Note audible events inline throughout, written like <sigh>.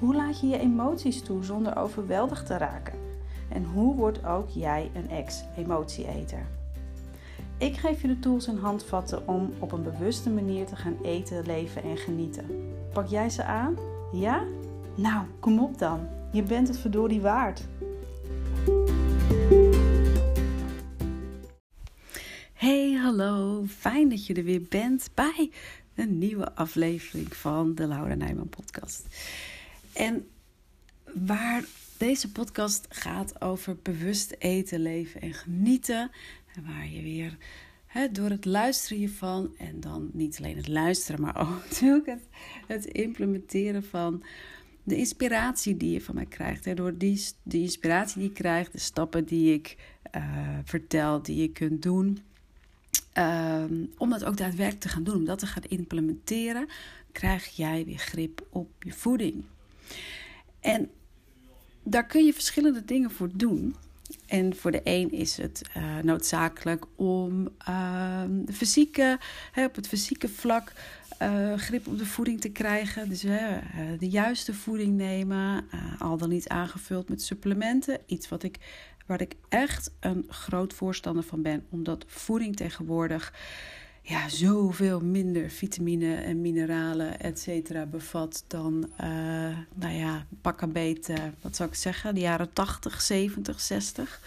Hoe laat je je emoties toe zonder overweldigd te raken? En hoe wordt ook jij een ex-emotieeter? Ik geef je de tools en handvatten om op een bewuste manier te gaan eten, leven en genieten. Pak jij ze aan? Ja? Nou, kom op dan. Je bent het verdorie waard. Hey, hallo. Fijn dat je er weer bent bij een nieuwe aflevering van de Laura Nijman podcast. En waar deze podcast gaat over bewust eten, leven en genieten. En waar je weer door het luisteren hiervan, en dan niet alleen het luisteren, maar <laughs> ook het, het implementeren van de inspiratie die je van mij krijgt. Hè, door die, de inspiratie die je krijgt, de stappen die ik uh, vertel, die je kunt doen. Um, om dat ook daadwerkelijk te gaan doen, om dat te gaan implementeren, krijg jij weer grip op je voeding. En daar kun je verschillende dingen voor doen. En voor de een is het uh, noodzakelijk om uh, de fysieke, hè, op het fysieke vlak uh, grip op de voeding te krijgen. Dus de juiste voeding nemen, al dan niet aangevuld met supplementen. Iets wat ik, waar ik echt een groot voorstander van ben, omdat voeding tegenwoordig ja, zoveel minder vitamine en mineralen, et cetera, bevat dan, uh, nou ja, pak een beet, wat zou ik zeggen, de jaren 80, 70, 60.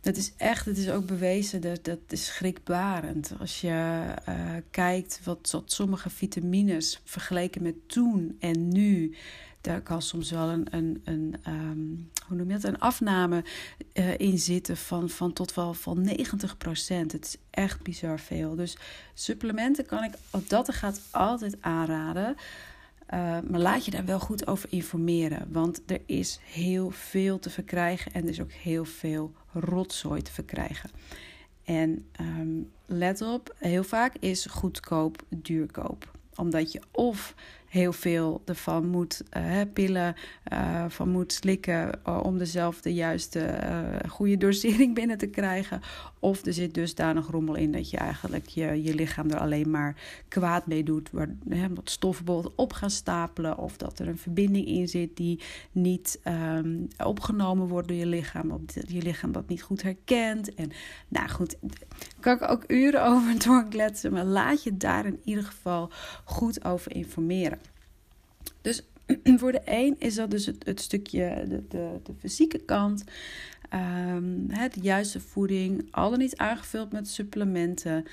Het is echt, het is ook bewezen, dat, dat is schrikbarend. Als je uh, kijkt wat, wat sommige vitamines vergeleken met toen en nu daar kan soms wel een, een, een um, hoe noem je dat, een afname uh, in zitten van, van tot wel van 90 procent. Het is echt bizar veel. Dus supplementen kan ik, wat dat gaat, altijd aanraden. Uh, maar laat je daar wel goed over informeren. Want er is heel veel te verkrijgen en er is ook heel veel rotzooi te verkrijgen. En um, let op, heel vaak is goedkoop duurkoop. Omdat je of heel veel ervan moet uh, pillen, uh, van moet slikken uh, om dezelfde juiste goede dosering <laughs> binnen te krijgen. Of er zit dus daar nog rommel in dat je eigenlijk je, je lichaam er alleen maar kwaad mee doet. Waar, dat stoffen bijvoorbeeld op gaan stapelen. Of dat er een verbinding in zit die niet um, opgenomen wordt door je lichaam. Of je lichaam dat niet goed herkent. En nou goed, kan ik ook uren <laughs> over doorkletsen. Maar laat je daar in ieder geval goed over informeren. Dus <clears throat> voor de een is dat dus het, het stukje, de, de, de fysieke kant. Um, de juiste voeding, al dan niet aangevuld met supplementen.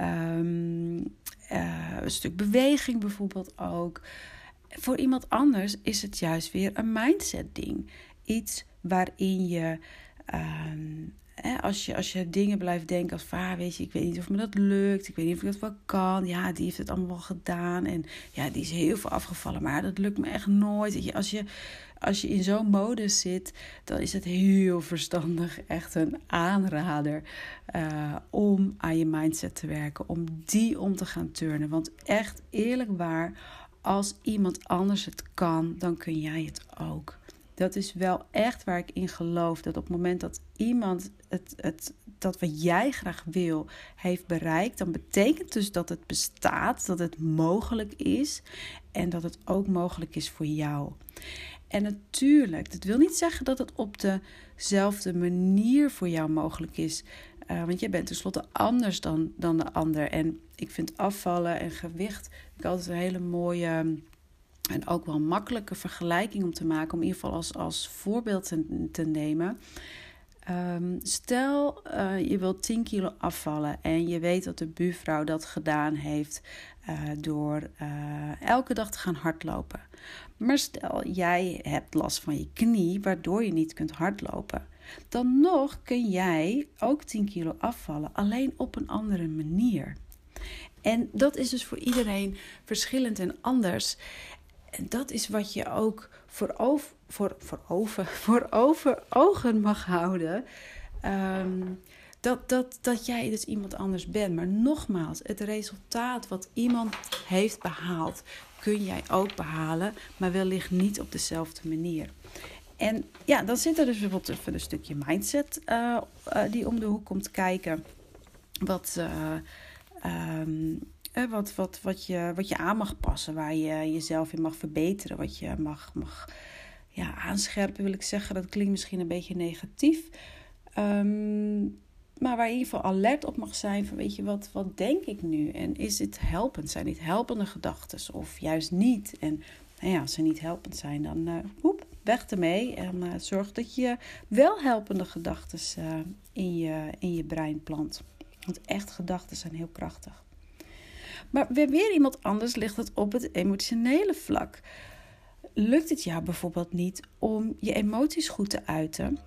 Um, uh, een stuk beweging bijvoorbeeld ook. Voor iemand anders is het juist weer een mindset ding. Iets waarin je um, als, je, als je dingen blijft denken als van, weet je, ik weet niet of me dat lukt, ik weet niet of ik dat wel kan. Ja, die heeft het allemaal gedaan en ja, die is heel veel afgevallen, maar dat lukt me echt nooit. Als je, als je in zo'n modus zit, dan is het heel verstandig, echt een aanrader uh, om aan je mindset te werken, om die om te gaan turnen. Want echt eerlijk waar, als iemand anders het kan, dan kun jij het ook dat is wel echt waar ik in geloof. Dat op het moment dat iemand het, het, dat wat jij graag wil heeft bereikt, dan betekent dus dat het bestaat, dat het mogelijk is en dat het ook mogelijk is voor jou. En natuurlijk, dat wil niet zeggen dat het op dezelfde manier voor jou mogelijk is. Uh, want jij bent tenslotte anders dan, dan de ander. En ik vind afvallen en gewicht ik altijd een hele mooie en ook wel makkelijke vergelijking om te maken, om in ieder geval als, als voorbeeld te, te nemen. Um, stel uh, je wilt 10 kilo afvallen en je weet dat de buurvrouw dat gedaan heeft uh, door uh, elke dag te gaan hardlopen. Maar stel jij hebt last van je knie waardoor je niet kunt hardlopen. Dan nog kun jij ook 10 kilo afvallen, alleen op een andere manier. En dat is dus voor iedereen verschillend en anders. En dat is wat je ook voor, over, voor, voor, over, <laughs> voor over ogen mag houden. Ehm, dat, dat, dat jij dus iemand anders bent. Maar nogmaals, het resultaat wat iemand heeft behaald, kun jij ook behalen, maar wellicht niet op dezelfde manier. En ja, dan zit er dus bijvoorbeeld even een stukje mindset uh, uh, die om de hoek komt kijken. Wat, uh, um, wat, wat, wat, je, wat je aan mag passen, waar je jezelf in mag verbeteren, wat je mag, mag ja, aanscherpen, wil ik zeggen. Dat klinkt misschien een beetje negatief. Um, maar waar je in ieder geval alert op mag zijn van weet je wat, wat denk ik nu? En is dit helpend? Zijn dit helpende gedachten of juist niet? En nou ja, als ze niet helpend zijn, dan hoep, weg ermee. En uh, zorg dat je wel helpende gedachten uh, in, je, in je brein plant. Want echt gedachten zijn heel krachtig. Maar weer, weer iemand anders ligt het op het emotionele vlak. Lukt het jou bijvoorbeeld niet om je emoties goed te uiten?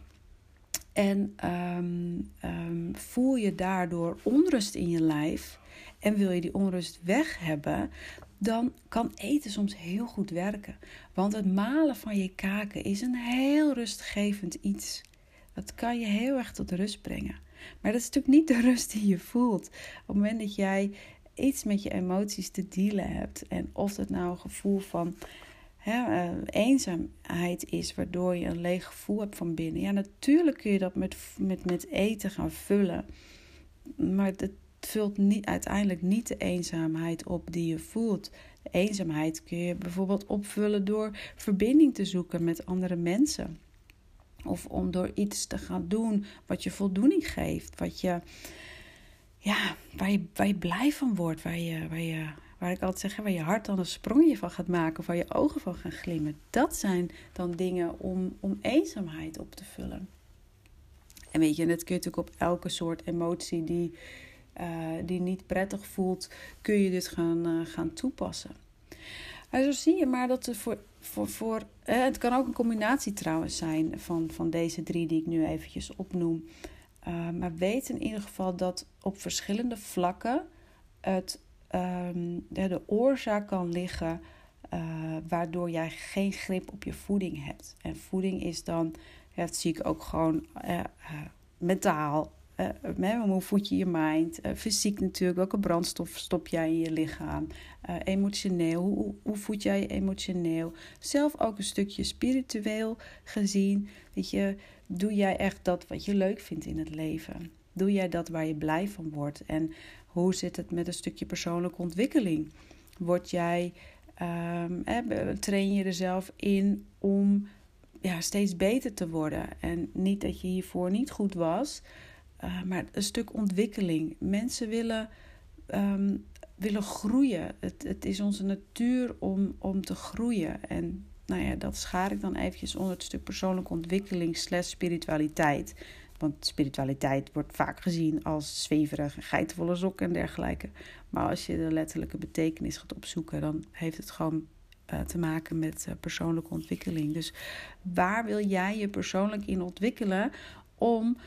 En um, um, voel je daardoor onrust in je lijf en wil je die onrust weg hebben, dan kan eten soms heel goed werken. Want het malen van je kaken is een heel rustgevend iets. Dat kan je heel erg tot rust brengen. Maar dat is natuurlijk niet de rust die je voelt. Op het moment dat jij iets met je emoties te dealen hebt. En of dat nou een gevoel van hè, uh, eenzaamheid is, waardoor je een leeg gevoel hebt van binnen. Ja, natuurlijk kun je dat met, met, met eten gaan vullen. Maar het vult niet, uiteindelijk niet de eenzaamheid op die je voelt. De eenzaamheid kun je bijvoorbeeld opvullen door verbinding te zoeken met andere mensen. Of om door iets te gaan doen wat je voldoening geeft. Wat je, ja, waar, je, blij van wordt. Waar je, waar je waar ik altijd zeg, waar je hart dan een sprongje van gaat maken, of waar je ogen van gaan glimmen. Dat zijn dan dingen om, om eenzaamheid op te vullen. En weet je, dat kun je natuurlijk op elke soort emotie die, uh, die niet prettig voelt, kun je dit gaan, uh, gaan toepassen. En zo zie je maar dat er voor, voor, voor het kan ook een combinatie trouwens zijn van, van deze drie die ik nu eventjes opnoem. maar weet in ieder geval dat op verschillende vlakken het um, de oorzaak kan liggen uh, waardoor jij geen grip op je voeding hebt. En voeding is dan, ja, dat zie ik ook gewoon uh, uh, mentaal. hoe voed je je mind? fysiek natuurlijk, welke brandstof stop jij in je lichaam? emotioneel, hoe, hoe voed jij je emotioneel? Zelf ook een stukje spiritueel gezien. Weet je, doe jij echt dat wat je leuk vindt in het leven? Doe jij dat waar je blij van wordt? En hoe zit het met een stukje persoonlijke ontwikkeling? Word jij, um, train je er zelf in om ja, steeds beter te worden? En niet dat je hiervoor niet goed was, uh, maar een stuk ontwikkeling. Mensen willen, um, willen groeien. Het, het is onze natuur om, om te groeien. En nou ja, dat schaar ik dan eventjes onder het stuk persoonlijke ontwikkeling slash spiritualiteit. Want spiritualiteit wordt vaak gezien als zweverig, geitenvolle sokken en dergelijke. Maar als je de letterlijke betekenis gaat opzoeken, dan heeft het gewoon uh, te maken met uh, persoonlijke ontwikkeling. Dus waar wil jij je persoonlijk in ontwikkelen om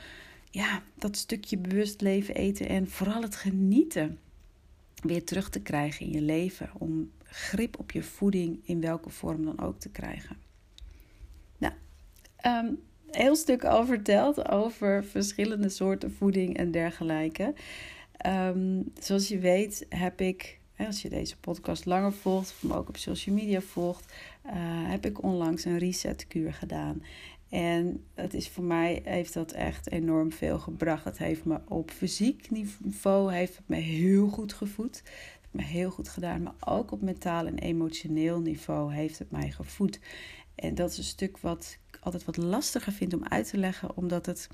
ja, dat stukje bewust leven, eten en vooral het genieten weer terug te krijgen in je leven? Om grip op je voeding in welke vorm dan ook te krijgen. Nou, um, heel stuk al verteld over verschillende soorten voeding en dergelijke. Um, zoals je weet heb ik, als je deze podcast langer volgt of me ook op social media volgt, uh, heb ik onlangs een resetkuur gedaan. En het is voor mij heeft dat echt enorm veel gebracht. Het heeft me op fysiek niveau heeft me heel goed gevoed. Het heeft me heel goed gedaan. Maar ook op mentaal en emotioneel niveau heeft het mij gevoed. En dat is een stuk wat altijd wat lastiger vind om uit te leggen, omdat het.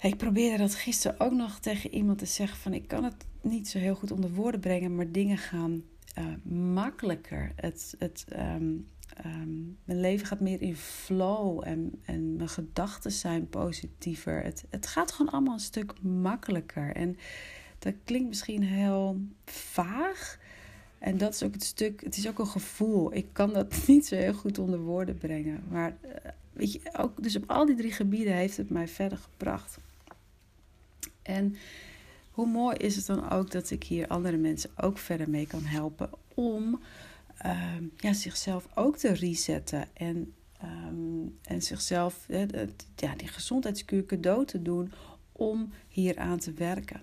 Ik probeerde dat gisteren ook nog tegen iemand te zeggen: van ik kan het niet zo heel goed onder woorden brengen, maar dingen gaan uh, makkelijker. Het, het, um, um, mijn leven gaat meer in flow en, en mijn gedachten zijn positiever. Het, het gaat gewoon allemaal een stuk makkelijker. En dat klinkt misschien heel vaag. En dat is ook het stuk, het is ook een gevoel. Ik kan dat <laughs> niet zo heel goed onder woorden brengen. Maar eh, weet je, ook, dus op al die drie gebieden heeft het mij verder gebracht. En hoe mooi is het dan ook dat ik hier andere mensen ook verder mee kan helpen om ehm, ja, zichzelf ook te resetten en, um, en zichzelf ja, die gezondheidskuur cadeau te doen om hier aan te werken.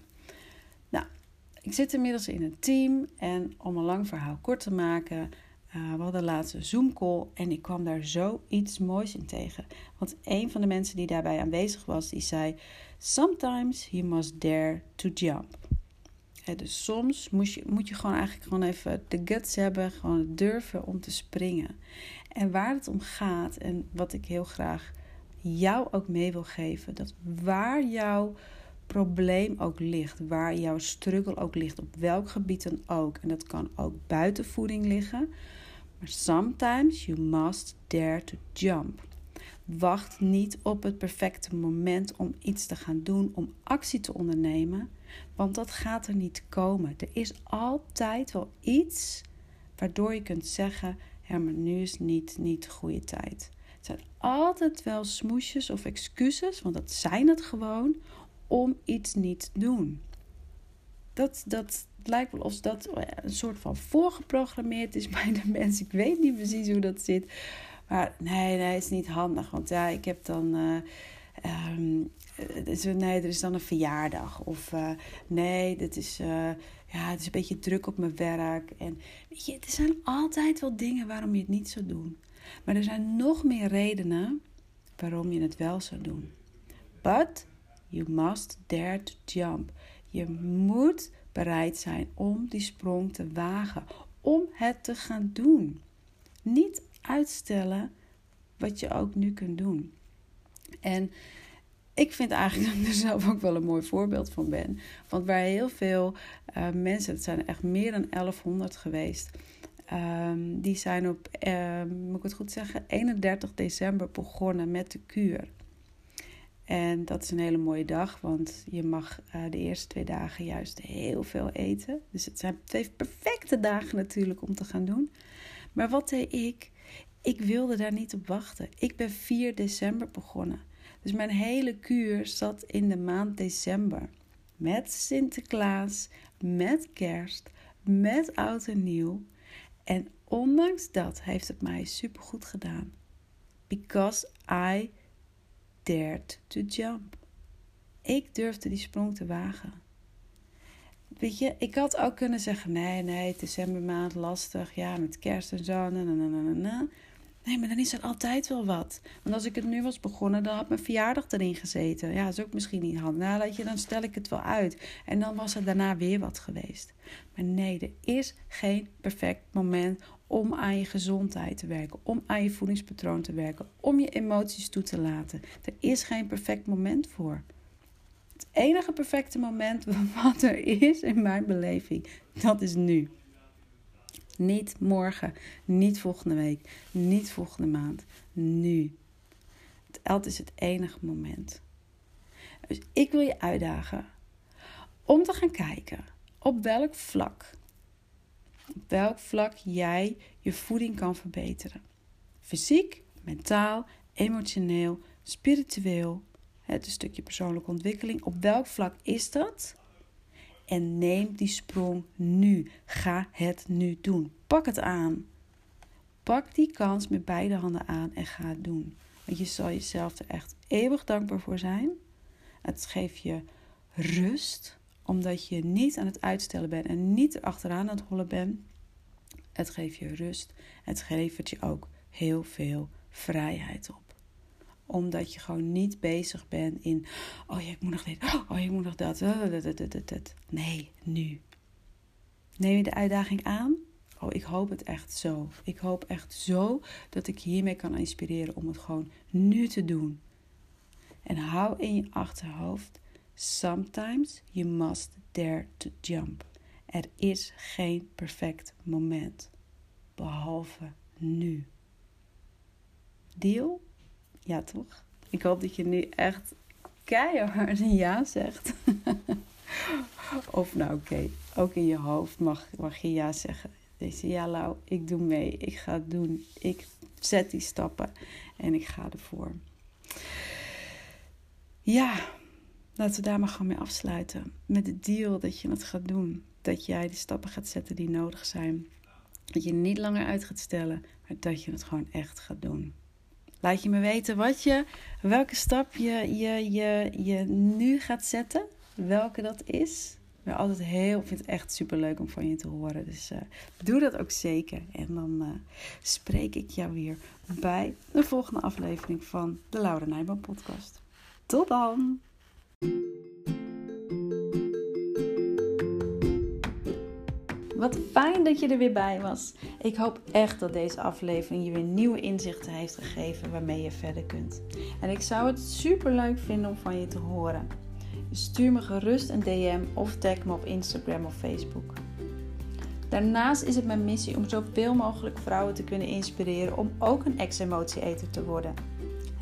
Ik zit inmiddels in een team en om een lang verhaal kort te maken, uh, we hadden laatst een Zoom-call en ik kwam daar zoiets moois in tegen. Want een van de mensen die daarbij aanwezig was, die zei: Sometimes you must dare to jump. dus soms moet je, moet je gewoon eigenlijk gewoon even de guts hebben, gewoon durven om te springen. En waar het om gaat en wat ik heel graag jou ook mee wil geven, dat waar jouw probleem ook ligt, waar jouw struggle ook ligt, op welk gebied dan ook, en dat kan ook buiten voeding liggen, maar sometimes you must dare to jump. Wacht niet op het perfecte moment om iets te gaan doen, om actie te ondernemen, want dat gaat er niet komen. Er is altijd wel iets waardoor je kunt zeggen: ja, nu is niet, niet de goede tijd. Het zijn altijd wel smoesjes of excuses, want dat zijn het gewoon, om iets niet te doen. Dat, dat lijkt wel alsof dat een soort van voorgeprogrammeerd is <laughs> bij de mensen. Ik weet niet precies hoe dat zit. Maar nee, nee, is niet handig. Want ja, ik heb dan. Uh, um, nee, er is dan een verjaardag. Of uh, nee, dat is, ja, het is een beetje druk op mijn werk. En weet je, er zijn altijd wel dingen waarom je het niet zou doen. Maar er zijn nog meer redenen waarom je het wel zou doen. But you must dare to jump. Je moet bereid zijn om die sprong te wagen, om het te gaan doen. Niet uitstellen wat je ook nu kunt doen. En ik vind eigenlijk <laughs> dat ik er zelf ook wel een mooi voorbeeld van ben. Want waar heel veel uh, mensen, het zijn echt meer dan 1100 geweest, um, die zijn op, uh, moet ik het goed zeggen, 31 december begonnen met de kuur. En dat is een hele mooie dag, want je mag uh, de eerste twee dagen juist heel veel eten. Dus het zijn twee perfecte dagen natuurlijk om te gaan doen. Maar wat deed ik? Ik wilde daar niet op wachten. Ik ben 4 december begonnen. Dus mijn hele kuur zat in de maand december. Met Sinterklaas, met kerst, met oud en nieuw. En ondanks dat heeft het mij supergoed gedaan. Because I dared to jump. Ik durfde die sprong te wagen. Weet je, ik had ook kunnen zeggen: nee, nee, decembermaand lastig, ja, met kerst en zo. Na, na, na, Nee, maar dan is er altijd wel wat. Want als ik het nu was begonnen, dan had mijn verjaardag erin gezeten. Ja, dat is ook misschien niet handig. Nou, je, dan stel ik het wel uit. En dan was er daarna weer wat geweest. Maar nee, er is geen perfect moment om aan je gezondheid te werken, om aan je voedingspatroon te werken, om je emoties toe te laten. Er is geen perfect moment voor. Het enige perfecte moment <laughs> wat er is in mijn beleving, dat is nu. Niet morgen, niet volgende week, niet volgende maand. Nu. Het is het enige moment. Dus ik wil je uitdagen om te gaan kijken op welk vlak, op welk vlak jij je voeding kan verbeteren. Fysiek, mentaal, emotioneel, spiritueel. Het een stukje persoonlijke ontwikkeling. Op welk vlak is dat? En neem die sprong nu. Ga het nu doen. Pak het aan. Pak die kans met beide handen aan en ga het doen. Want je zal jezelf er echt eeuwig dankbaar voor zijn. Het geeft je rust, omdat je niet aan het uitstellen bent en niet achteraan aan het hollen bent. Het geeft je rust. Het geeft je ook heel veel vrijheid op omdat je gewoon niet bezig bent in, oh ja, ik moet nog dit, oh ik moet nog dat. Nee, nu. Neem je de uitdaging aan? Oh, ik hoop het echt zo. Ik hoop echt zo dat ik hiermee kan inspireren om het gewoon nu te doen. En hou in je achterhoofd, sometimes you must dare to jump. Er is geen perfect moment, behalve nu. Deal? Ja, toch? Ik hoop dat je nu echt keihard een ja zegt. <laughs> of nou oké, ook in je hoofd mag, mag je ja zeggen. Deze ja, Lau, ik doe mee. Ik ga het doen. Ik zet die stappen en ik ga ervoor. Ja, laten we daar maar gewoon mee afsluiten. Met de deal dat je het gaat doen. Dat jij de stappen gaat zetten die nodig zijn. Dat je niet langer uit gaat stellen, maar dat je het gewoon echt gaat doen. Laat je me weten wat je, welke stap je, je, je, je nu gaat zetten. Welke dat is. Ik altijd heel, vind het echt super leuk om van je te horen. Dus uh, doe dat ook zeker. En dan uh, spreek ik jou weer bij de volgende aflevering van de Laura Nijman podcast. Tot dan! Wat fijn dat je er weer bij was. Ik hoop echt dat deze aflevering je weer nieuwe inzichten heeft gegeven waarmee je verder kunt. En ik zou het super leuk vinden om van je te horen. Stuur me gerust een DM of tag me op Instagram of Facebook. Daarnaast is het mijn missie om zoveel mogelijk vrouwen te kunnen inspireren om ook een ex-emotieeter te worden.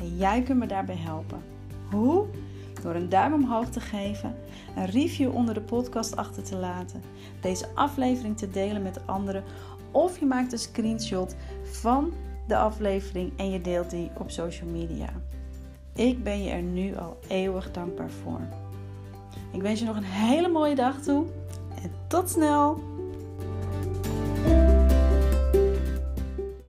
En jij kunt me daarbij helpen. Hoe? Door een duim omhoog te geven, een review onder de podcast achter te laten, deze aflevering te delen met anderen of je maakt een screenshot van de aflevering en je deelt die op social media. Ik ben je er nu al eeuwig dankbaar voor. Ik wens je nog een hele mooie dag toe en tot snel!